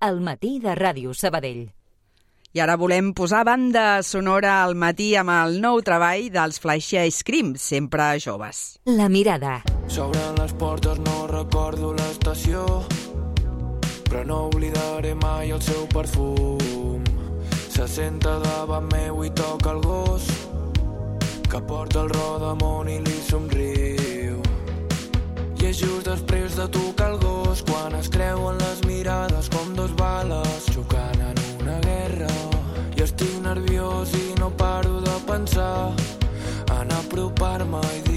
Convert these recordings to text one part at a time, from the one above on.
al matí de Ràdio Sabadell. I ara volem posar banda sonora al matí amb el nou treball dels Flash Ice Cream, sempre joves. La mirada. S'obren les portes, no recordo l'estació, però no oblidaré mai el seu perfum. Se senta davant meu i toca el gos, que porta el rodamont i li somriu. És just després de tocar el gos, quan es creuen les mirades com dos bales xocant en una guerra. I estic nerviós i no paro de pensar en apropar-me i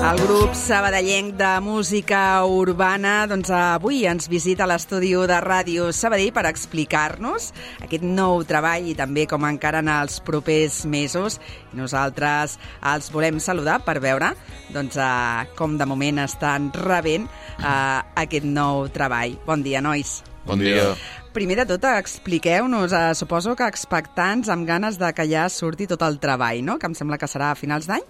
El grup sabadellenc de música urbana doncs avui ens visita a l'estudi de Ràdio Sabadell per explicar-nos aquest nou treball i també com encara en els propers mesos. I nosaltres els volem saludar per veure doncs, eh, com de moment estan rebent eh, aquest nou treball. Bon dia, nois. Bon dia. Primer de tot, expliqueu-nos, eh, suposo que expectants amb ganes de que ja surti tot el treball, no? que em sembla que serà a finals d'any?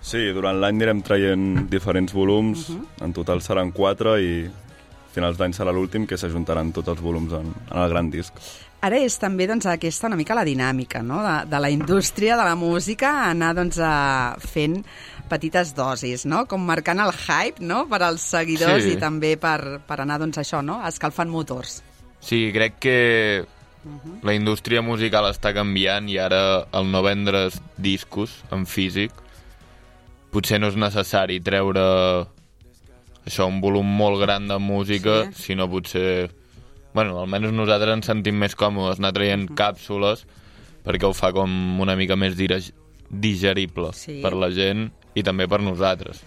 Sí, durant l'any anirem traient diferents volums, uh -huh. en total seran quatre i a finals d'any serà l'últim que s'ajuntaran tots els volums en, en el gran disc. Ara és també doncs, aquesta una mica la dinàmica no? de, de la indústria de la música, anar doncs, a, fent petites dosis, no? com marcant el hype no? per als seguidors Sí. i també per, per anar doncs, això, no? escalfant motors. Sí, crec que la indústria musical està canviant i ara el no vendre's discos en físic potser no és necessari treure això, un volum molt gran de música, Sí. sinó potser... Bueno, almenys nosaltres ens sentim més còmodes anar traient càpsules perquè ho fa com una mica més digerible Sí. per la gent i també per nosaltres.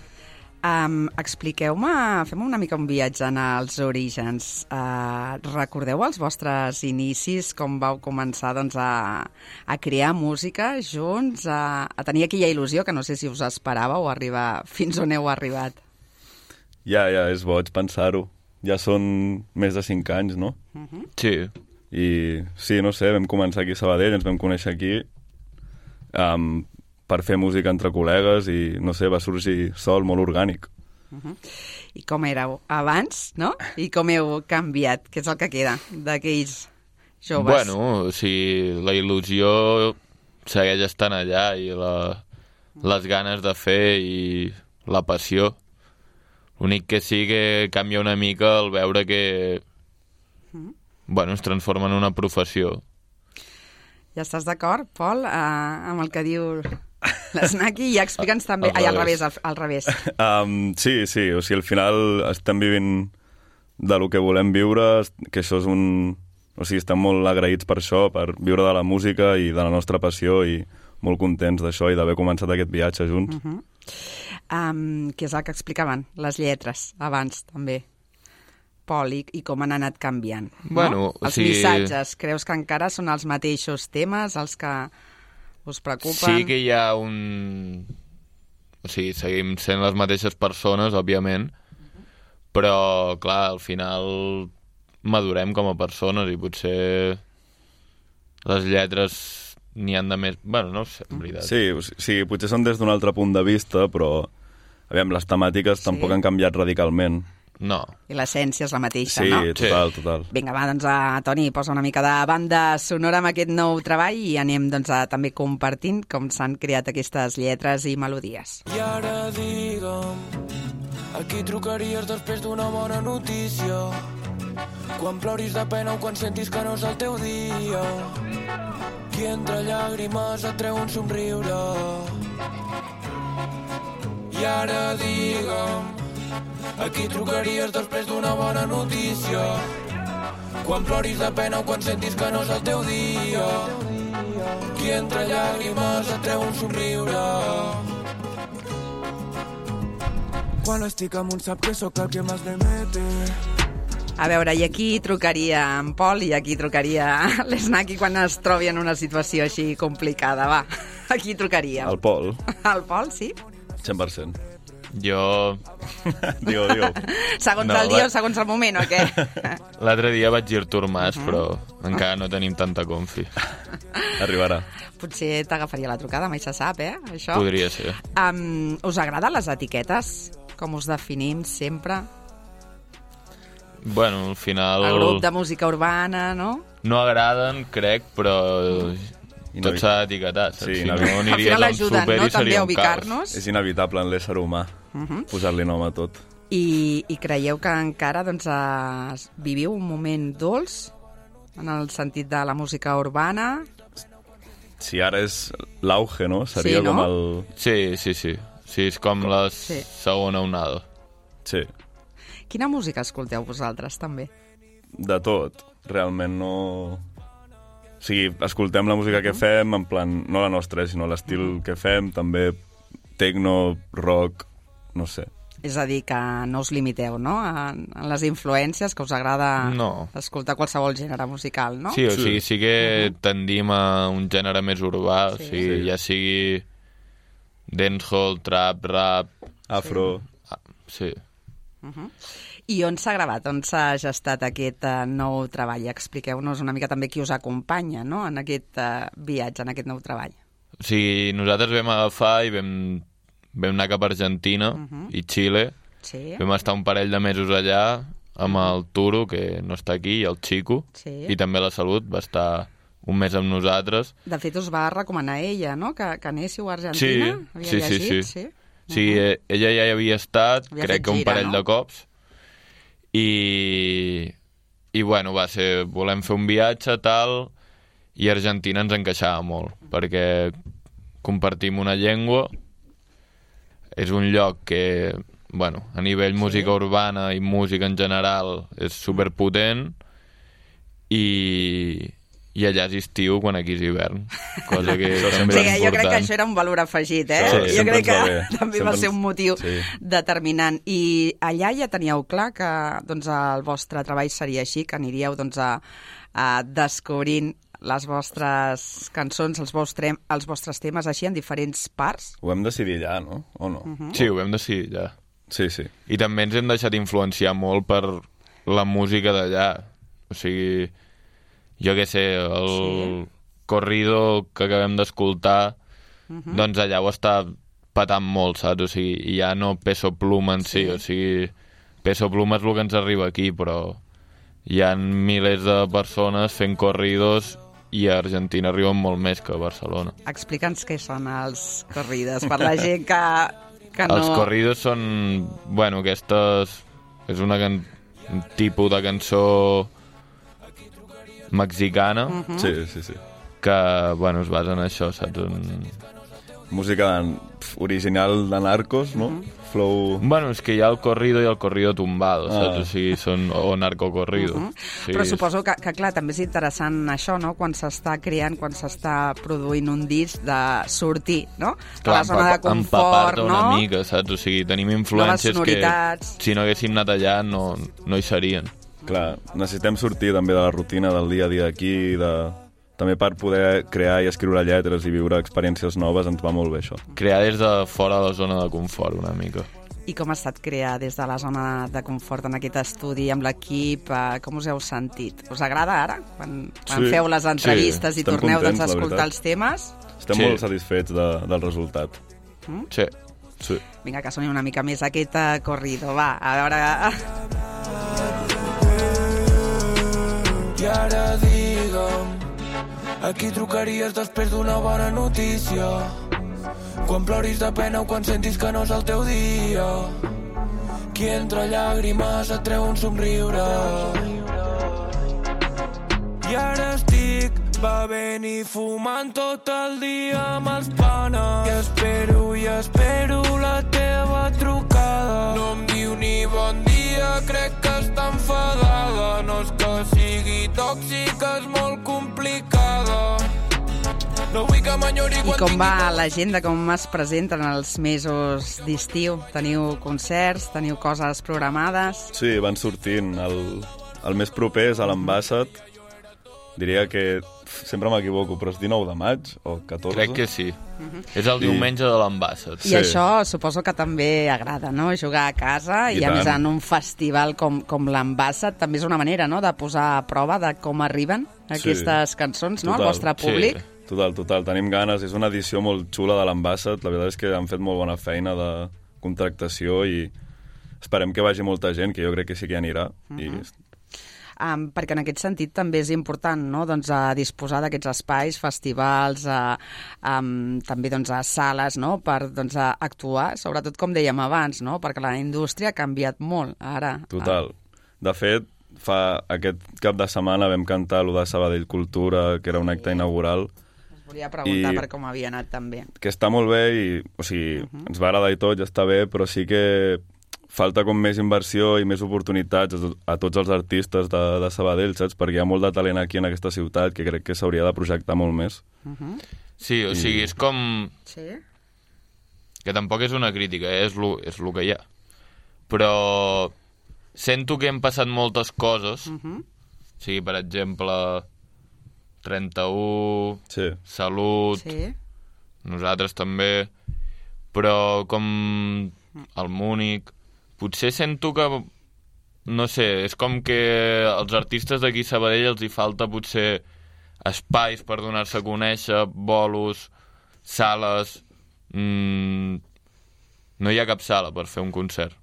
Um, Expliqueu-me, fem una mica un viatge en els orígens. Uh, recordeu els vostres inicis, com vau començar doncs, a, a crear música junts, a, a tenir aquella il·lusió que no sé si us esperàveu arribar fins on heu arribat. Ja, ja, és boig pensar-ho. Ja són més de cinc anys, no? Sí, I sí, no sé, vam començar aquí a Sabadell, ens vam conèixer aquí um, per fer música entre col·legues i, no sé, va sorgir sol, molt orgànic. I com éreu abans, no? I com heu canviat, que és el que queda d'aquells joves. Bueno, o sigui, la il·lusió segueix estant allà i la, les ganes de fer i la passió. L'únic que sí que canvia una mica el veure que bueno, es transforma en una professió. Ja estàs d'acord, Pol, uh, amb el que diu l'Snaki? I explica'ns també... Al Ai, al revés. al, al revés. Um, sí, sí, o sigui, al final estem vivint de lo que volem viure, que això és un... O sigui, estem molt agraïts per això, per viure de la música i de la nostra passió i molt contents d'això i d'haver començat aquest viatge junts. Um, que és el que explicaven, les lletres, abans, també. Pol, i, i com han anat canviant. Bueno, no? Els sigui- missatges, creus que encara són els mateixos temes, els que us preocupen? Sí que hi ha un... O sigui, seguim sent les mateixes persones, òbviament, però, clar, al final madurem com a persones i potser les lletres n'hi han de més... Bueno, no ho sé, en veritat. Sí, o sigui, potser són des d'un altre punt de vista, però aviam, les temàtiques Sí. tampoc han canviat radicalment. No. I l'essència és la mateixa, Sí, no? total, total. Vinga, va, doncs, a, Toni, posa una mica de banda sonora amb aquest nou treball i anem doncs, a, també compartint com s'han creat aquestes lletres i melodies. I ara digue'm, a qui trucaries després d'una bona notícia? Quan ploris de pena o quan sentis que no és el teu dia? Qui entre llàgrimes et treu un somriure? I ara digue'm, a qui trucaries després d'una bona notícia? Quan ploris de pena o quan sentis que no és el teu dia? Qui entre llàgrimes et treu un somriure? Quan estic amunt sap que sóc el que més le mete. A veure, i aquí trucaria en Pol i aquí trucaria l'Snaki quan es trobi en una situació així complicada, va. Aquí trucaria. El Pol, El Pol, sí? 100%. Jo Digue-ho, digue-ho. Segons No, el dia va- o segons el moment, o què? l'altre dia vaig dir Artur Mas, però encara no tenim tanta confi. Arribarà. Potser t'agafaria la trucada, mai se sap, eh? Això. Podria ser. Um, us agraden les etiquetes? Com us definim sempre? Bueno, al final... El grup de música urbana, no? No agraden, crec, però no- tot s'ha d'etiquetar, saps? Sí, si no- no, Al aniries final a un súper no?, i també seria a un caos. ubicar-nos. És inevitable en l'ésser humà Mhm. posar-li nom a tot. I, I creieu que encara doncs, eh, viviu un moment dolç en el sentit de la música urbana? Si ara és l'auge, no? Seria Sí, no? com el... Sí, sí, sí. Sí, és com la Sí. segona onada. Sí, Quina música escolteu vosaltres, també? de tot. Realment no... O sigui, escoltem la música que fem, en plan, no la nostra, eh, sinó l'estil que fem, també techno, rock, no sé. És a dir, que no us limiteu, no?, en, en les influències, que us agrada No. escoltar qualsevol gènere musical, no? Sí, o Sí. sigui, sí que tendim a un gènere més urbà, Sí. o sigui, Sí. ja sigui dancehall, trap, rap... Afro... ah, Sí. I on s'ha gravat, on s'ha gestat aquest uh, nou treball? Expliqueu-nos una mica també qui us acompanya, no?, en aquest uh, viatge, en aquest nou treball. Sigui, nosaltres vam agafar i vam, vam anar cap a Argentina i Xile. Sí, Vam estar un parell de mesos allà amb el Turo, que no està aquí, i el Chico. Sí. I també la Salut va estar un mes amb nosaltres. De fet, us va recomanar ella, no?, que, que anéssiu a Sí, Argentina. Havia sí, sí, llegit, sí. sí. O sigui, eh, ella ja hi havia estat, Havia crec que un gira, parell no? de cops, i, i bueno, va ser, volem fer un viatge, tal, i Argentina ens encaixava molt, perquè compartim una llengua, és un lloc que, bueno, a nivell música urbana i música en general és superpotent, i, i allà és estiu quan aquí és hivern, cosa que també Sí, és jo crec que això era un valor afegit, eh? Sí, jo crec que també Sempre va ser un motiu Sí. determinant. I allà ja teníeu clar que doncs, el vostre treball seria així, que aniríeu doncs, a, a descobrint les vostres cançons, els, vostre, els vostres temes així en diferents parts? Ho vam decidir allà, no? O no? Sí, ho vam decidir ja. Sí, sí. I també ens hem deixat influenciar molt per la música d'allà. O sigui, jo què sé, el sí. corrido que acabem d'escoltar, uh -huh. doncs allà ho està patant molt, saps? O sigui, ja no Peso Pluma en si, Sí. o sigui, Peso Pluma és el que ens arriba aquí, però hi ha milers de persones fent corridos i a Argentina arriben molt més que a Barcelona. Explica'ns què són els corrides, per la gent que, que no... Els corridos són... Bueno, aquestes... És una can... un tipus de cançó mexicana Mm. Sí, sí, sí. que, bueno, es basa en això, saps? En... Música de, pf, original de Narcos, no? Mm-hmm. Flow... Bueno, és que hi ha el corrido i el corrido tumbado, saps? Ah. O sigui, són... O narcocorrido. Mhm. sí, Però suposo que, que, clar, també és interessant això, no?, quan s'està creant, quan s'està produint un disc de sortir, no?, de la zona de confort, empapar-te no? una mica, saps? O sigui, tenim influències que si no haguéssim anat allà no, no hi serien. Clar, necessitem sortir també de la rutina del dia a dia aquí, de... també per poder crear i escriure lletres i viure experiències noves ens va molt bé això. Crear des de fora de la zona de confort una mica. I com ha estat crear des de la zona de confort en aquest estudi, amb l'equip, eh, com us heu sentit? Us agrada ara, quan, quan Sí, feu les entrevistes sí, i estem torneu doncs, a contents, escoltar els temes? Estem Sí. molt satisfets de, del resultat. Sí. Sí. Vinga, que soni una mica més aquest uh, corrido, va, a veure... I ara digue'm a qui trucaries després d'una bona notícia? Quan ploris de pena o quan sentis que no és el teu dia? Qui entre llàgrimes et treu un somriure. I ara estic bevent i fumant tot el dia amb els panes. I espero i espero la teva I com va l'agenda, com es presenten els mesos d'estiu? Teniu concerts, teniu coses programades? Sí, van sortint. El, el més proper és a l'Ambassat. Diria que sempre m'equivoco, però és 19 de maig o 14? Crec que sí. És el I- diumenge de l'Ambassat. I Sí. això suposo que també agrada, no?, jugar a casa i, I a més en un festival com, com l'Ambassat també és una manera, no?, de posar a prova de com arriben aquestes cançons, no?, al Total. vostre Sí. Total, total, tenim ganes. És una edició molt xula de l'Ambassat. La veritat és que han fet molt bona feina de contractació i, esperem que vagi molta gent, que jo crec que sí que anirà. Uh -huh. i Um, perquè en aquest sentit també és important no? doncs, a disposar d'aquests espais, festivals, a, um, també doncs, a sales no? per doncs, a actuar, sobretot com dèiem abans, no? perquè la indústria ha canviat molt ara. Total. De fet, fa aquest cap de setmana vam cantar lo de Sabadell Cultura, que era un acte inaugural, volia preguntar I- per com havia anat també. que està molt bé i, o sigui, uh -huh. ens va agradar i tot, ja està bé, però sí que falta com més inversió i més oportunitats a, to- a tots els artistes de, de Sabadell, saps? Perquè hi ha molt de talent aquí en aquesta ciutat que crec que s'hauria de projectar molt més. Sí, o sigui, és com... Sí? que tampoc és una crítica, eh? és lo, és lo que hi ha. Però sento que hem passat moltes coses, uh -huh. o sigui, per exemple, 31, Sí. Salut, Sí? nosaltres també, però com el Múnich, potser sento que, no sé, és com que als artistes d'aquí Sabadell els hi falta potser espais per donar-se a conèixer, bolos, sales... Mm, no hi ha cap sala per fer un concert.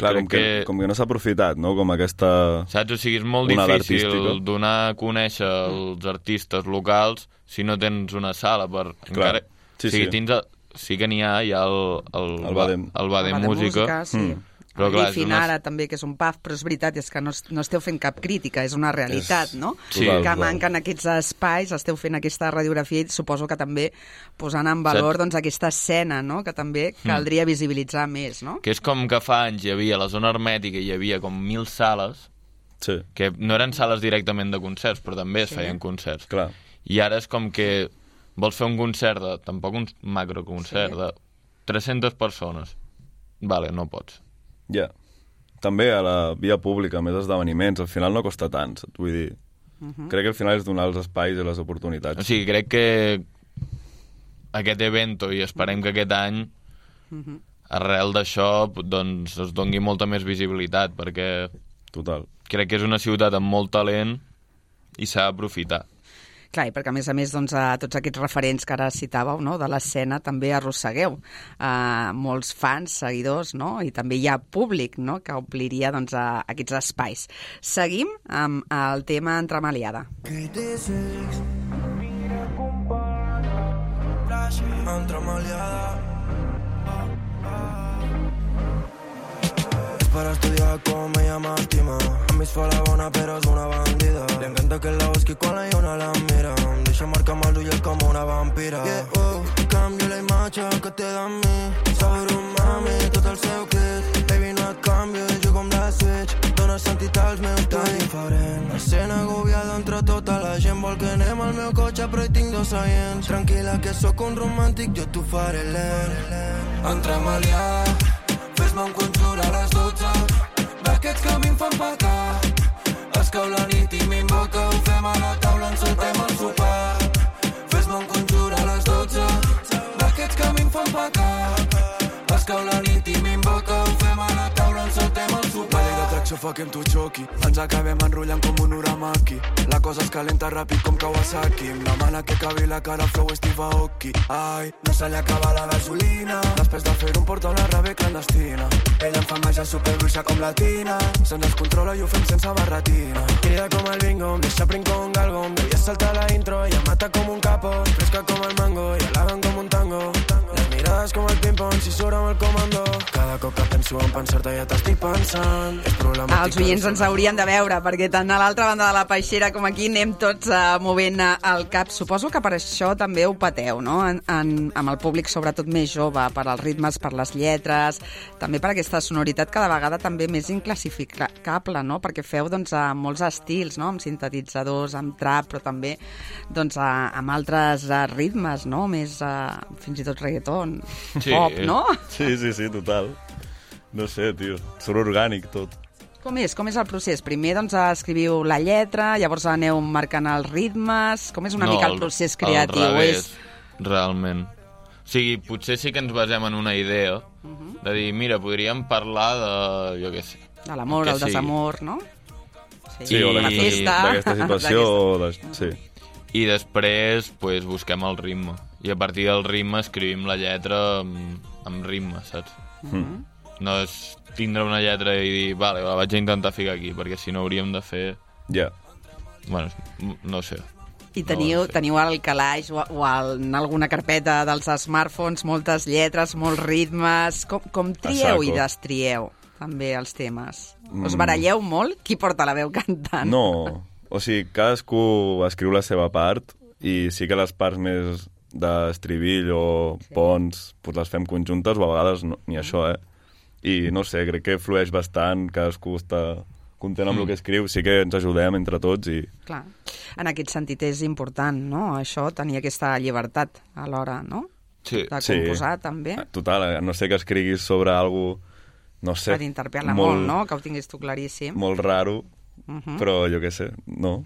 Clar, Crec com que, que- com que no s'ha aprofitat, no?, com aquesta... Saps? O sigui, és molt difícil artística. donar a conèixer els artistes locals si no tens una sala per... Clar. Sí, o sigui, sí. Tens, el- sí que n'hi ha, hi ha el, el, El Badem. el Badem Parlar de Música, sí. Mm. Però, clar, Griffin és una- ara també, que és un pub, però és veritat, és que no, es- no esteu fent cap crítica, és una realitat, És- no? Sí. que Total, total. manquen aquests espais, esteu fent aquesta radiografia i suposo que també posant en valor doncs, aquesta escena, no?, que també Mm. caldria visibilitzar més, no? que és com que fa anys hi havia a la zona hermètica hi havia com mil sales Sí, que no eren sales directament de concerts però també es Sí. feien concerts clar. i ara és com que vols fer un concert de, tampoc un macroconcert Sí. de 300 persones vale, no pots Ja. També a la via pública, més esdeveniments, al final no costa tant, saps? vull dir... Crec que al final és donar els espais i les oportunitats. o sigui, crec que aquest evento i esperem que aquest any arrel d'això doncs es dongui molta més visibilitat perquè Total. crec que és una ciutat amb molt talent i s'ha d'aprofitar Clar, i perquè a més a més doncs, a tots aquests referents que ara citàveu no? de l'escena també arrossegueu uh, molts fans, seguidors, no? i també hi ha públic no? que ompliria doncs, a aquests espais. Seguim amb el tema entremaliada. Entremaliada. Para estudiar como me llama estima. A mi es fa la bona, però és una bandida. Li encanta que la busqui quan la lluna la mira. Em deixa marcar amb els ulls com una vampira. Yeah, oh, canvio la imatge que té de mi. Saber un mami, tot el seu crit. Baby, no et canvio, jugo amb la Switch. Dóna sentit als meus tan diferent. Escena agobiada entre tota la gent. Vol que anem al meu cotxe, però hi tinc dos seients. Tranquil·la, que sóc un romàntic, jo t'ho faré lent. Entremaliada, fes-me un conjur a les 12. D'aquests que a mi em fan pecar. Es cau la nit i m'invoca, ho fem a la taula, encetem el sopar. Fes-me un conjur a les 12. D'aquests que a mi em fan pecar. D'atracció fa que amb tu xoqui. Ens acabem enrotllant com un uramaki. La cosa es calenta ràpid com Kawasaki. Em demana que acabi la cara flow Steve Aoki. Ai, no se li acaba la gasolina. Després de fer un porta una rave clandestina. Ella em fa màgia superbruixa com la Tina. Se'ns descontrola i ho fem sense barretina. Crida com el bingo, em deixa prim com un galgo. Em devia saltar la intro, ella mata com un capo. Fresca com el mango i alaben com un tango. Les mirades com el ping-pong, si surt amb el comando. Cada cop que penso en pensar-te ja t'estic pensant. És problemàtic. Els oients ens haurien de veure, perquè tant a l'altra banda de la peixera com aquí anem tots uh, movent eh, el cap. Suposo que per això també ho pateu, no? En, en, amb el públic, sobretot més jove, per als ritmes, per les lletres, també per aquesta sonoritat cada vegada també més inclassificable, no? Perquè feu doncs, a molts estils, no? Amb sintetitzadors, amb trap, però també doncs, a, amb altres uh, ritmes, no? Més, uh, fins i tot reggaeton, Sí. pop, no? Sí, sí, sí, total. No sé, tio, surt orgànic tot. Com és? Com és el procés? Primer doncs, escriviu la lletra, llavors aneu marcant els ritmes... Com és una no, mica el procés creatiu? Al revés, és... realment. O sigui, potser sí que ens basem en una idea Mhm. de dir, mira, podríem parlar de, jo què sé, De l'amor, el sigui. desamor, no? Sí, o la d'aquesta festa. d'aquesta situació, o de... sí. i després pues, busquem el ritme. I a partir del ritme escrivim la lletra amb, amb ritme, saps? Mm. no és tindre una lletra i dir, vale, la vaig a intentar ficar aquí, perquè si no hauríem de fer... Ja. Bueno, no sé. I teniu, No, teniu al calaix o, o al, en alguna carpeta dels smartphones moltes lletres, molts ritmes... Com, com trieu i destrieu també els temes? Us Mm. baralleu molt? Qui porta la veu cantant? No, o sigui, cadascú escriu la seva part i sí que les parts més d'estribill o sí. ponts pues les fem conjuntes o a vegades no, ni això, eh? I no sé, crec que flueix bastant, cadascú està content amb mm. el que escriu, sí que ens ajudem entre tots i Clar. En aquest sentit és important, no?, això, tenir aquesta llibertat a l'hora, no?, Sí. de Sí. composar també, total, a no sé que escriguis sobre algo no sé, per interpretar-la molt, no?, que ho tinguis tu claríssim. molt raro, Uh -huh. però jo què sé, no.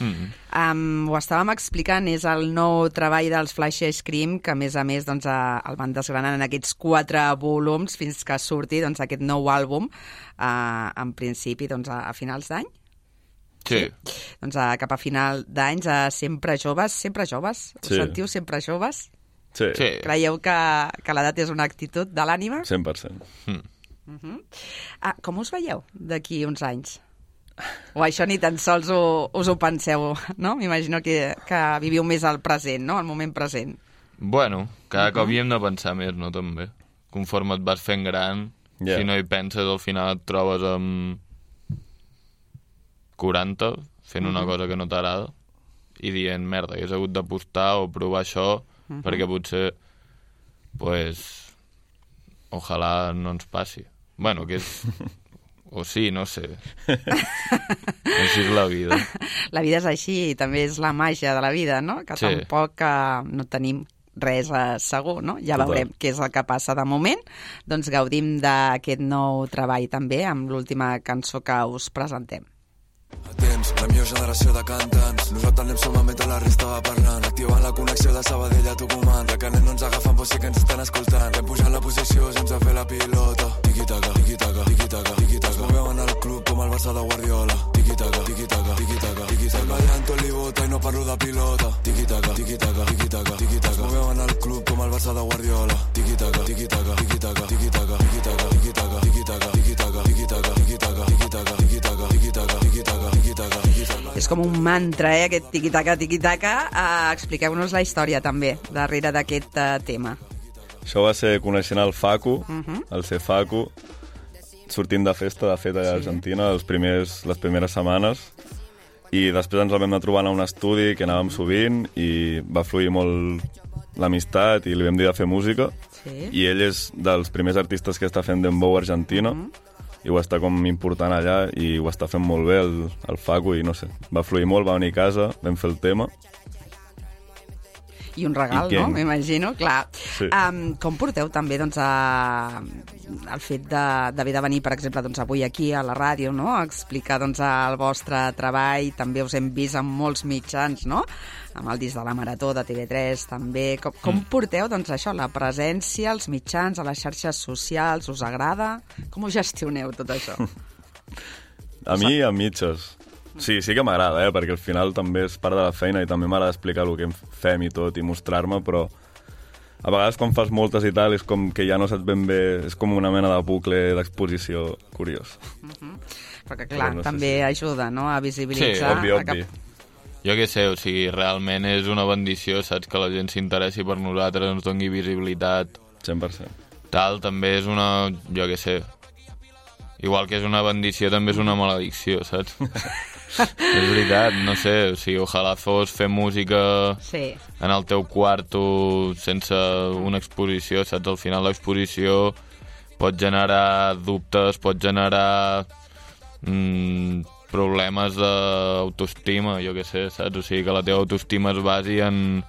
Mm. Um, ho estàvem explicant, és el nou treball dels Flash Ice Cream, que a més a més doncs, eh, el van desgranant en aquests quatre volums fins que surti doncs, aquest nou àlbum, uh, en principi doncs, a, a finals d'any. Sí. Doncs uh, cap a final d'anys, uh, sempre joves, sempre joves, us Sí. sentiu sempre joves? Sí, Sí. Creieu que, que l'edat és una actitud de l'ànima? 100%. Ah, com us veieu d'aquí uns anys? O això ni tan sols ho, us ho penseu, no? M'imagino que, que viviu més al present, no? Al moment present. Bueno, cada cop hi hem de pensar més, no, també? Conforme et vas fent gran, Ja. si no hi penses, al final et trobes amb 40 fent una cosa que no t'agrada i dient, merda, hagués hagut d'apostar o provar això perquè potser, pues, ojalà no ens passi. Bueno, que és... O sí, no sé. Així és la vida. La vida és així i també és la màgia de la vida, no? Que Sí. tampoc eh, no tenim res eh, segur, no? Ja Total. veurem què és el que passa de moment. Doncs gaudim d'aquest nou treball també amb l'última cançó que us presentem. Temps, la millor generació de cantants. Nosaltres anem sumant mentre la resta va parlant. Activant la connexió de Sabadell a Tucumán. De canet no ens agafen, però sí que ens estan escoltant. Hem pujat la posició sense fer la pilota. Tiqui-taca, tiqui-taca, tiqui-taca, tiqui-taca. Es moveu en el club com el Barça de Guardiola. Tiqui-taca, tiqui-taca, tiqui-taca. Estem ballant tot li bota i no parlo de pilota. Tiqui-taca, tiqui-taca, tiqui-taca, tiqui-taca. Es moveu en el club com el Barça de Guardiola. Tiqui-taca, tiqui-taca, tiqui-taca, tiqui-taca, tiqui-taca, tiqui-taca, tiqui-taca, tiqui-taca, tiqui-taca, tiqui-taca, tiqui-taca, tiqui-taca, tiqui-taca. És com un mantra, eh, aquest tiqui-taca, tiqui-taca. Uh, Expliqueu-nos la història també darrere d'aquest uh, tema. Això va ser coneixent el Facu, uh Mhm. -huh. el Cefacu, sortint de festa, de fet, a Argentina, els primers, les primeres setmanes, i després ens el vam anar trobant a un estudi que anàvem sovint i va fluir molt l'amistat i li vam dir de fer música Sí. i ell és dels primers artistes que està fent dembow Argentina uh -huh. I ho està com important allà i ho està fent molt bé el, el Facu i no sé, va fluir molt, va venir a casa, vam fer el tema I un regal, I no? M'imagino, clar. Sí. Um, com porteu també doncs, a, el fet de- d'haver de, venir, per exemple, doncs, avui aquí a la ràdio, no? a explicar doncs, el vostre treball, també us hem vist en molts mitjans, no? amb el disc de la Marató, de TV3, també. Com, com Mm. porteu doncs, això, la presència, als mitjans, a les xarxes socials, us agrada? Com ho gestioneu, tot això? A mi, a mitges. Sí, sí que m'agrada, eh? perquè al final també és part de la feina i també m'agrada explicar el que fem i tot i mostrar-me, però a vegades quan fas moltes i tal és com que ja no saps ben bé, és com una mena de bucle d'exposició curiós. Perquè, clar, Però no sé també si- ajuda no? a visibilitzar... obvi, a obvi. Jo què sé, o sigui, realment és una bendició, saps, que la gent s'interessi per nosaltres, ens doni visibilitat, 100%. tal, també és una, jo què sé, igual que és una bendició, també és una maledicció, saps? és veritat, no sé, o sigui, ojalà fos fer música Sí, en el teu quarto sense una exposició, saps? Al final l'exposició pot generar dubtes, pot generar mm, problemes d'autoestima, jo què sé, saps? O sigui, que la teva autoestima es basi en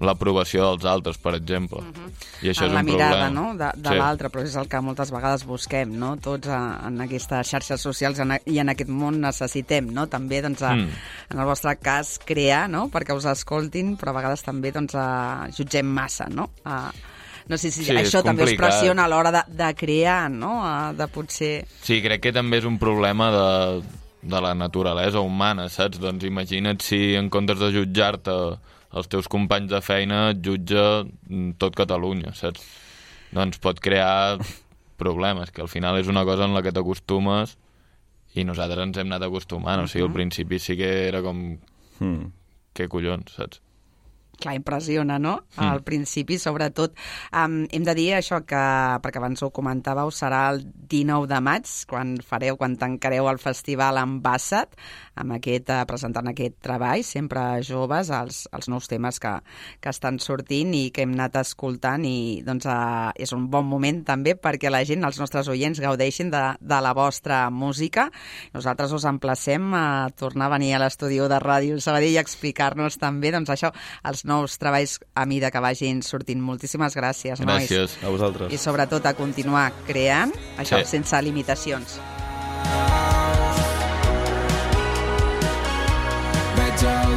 l'aprovació dels altres, per exemple. I això en és la un mirada problema. no? de, de Sí. l'altre, però és el que moltes vegades busquem, no? Tots a, en aquestes xarxes socials en, i en aquest món necessitem, no? També, doncs, a, Mm. en el vostre cas, crear, no? Perquè us escoltin, però a vegades també, doncs, a, jutgem massa, no? A, no sé si Sí, això també us complicat. pressiona a l'hora de, de crear, no? A, de potser... Sí, crec que també és un problema de, de la naturalesa humana, saps? Doncs imagina't si en comptes de jutjar-te els teus companys de feina et jutja mm, tot Catalunya, saps? Doncs pot crear problemes, que al final és una cosa en la que t'acostumes i nosaltres ens hem anat acostumant, o sigui, al principi sí que era com, Mm. què collons, saps? Clar, impressiona, no? Al principi, sobretot. Um, hem de dir això que, perquè abans ho comentàveu, serà el 19 de maig, quan fareu, quan tancareu el festival amb Bassat, amb aquest, uh, presentant aquest treball, sempre joves, els, els nous temes que, que estan sortint i que hem anat escoltant i doncs uh, és un bon moment també perquè la gent, els nostres oients, gaudeixin de, de la vostra música. Nosaltres us emplacem a tornar a venir a l'estudi de Ràdio Sabadell i explicar-nos també, doncs això, els nous treballs a mida que vagin sortint. Moltíssimes gràcies, nois. Gràcies. A vosaltres. I sobretot a continuar creant, això, Sí. sense limitacions. Veig el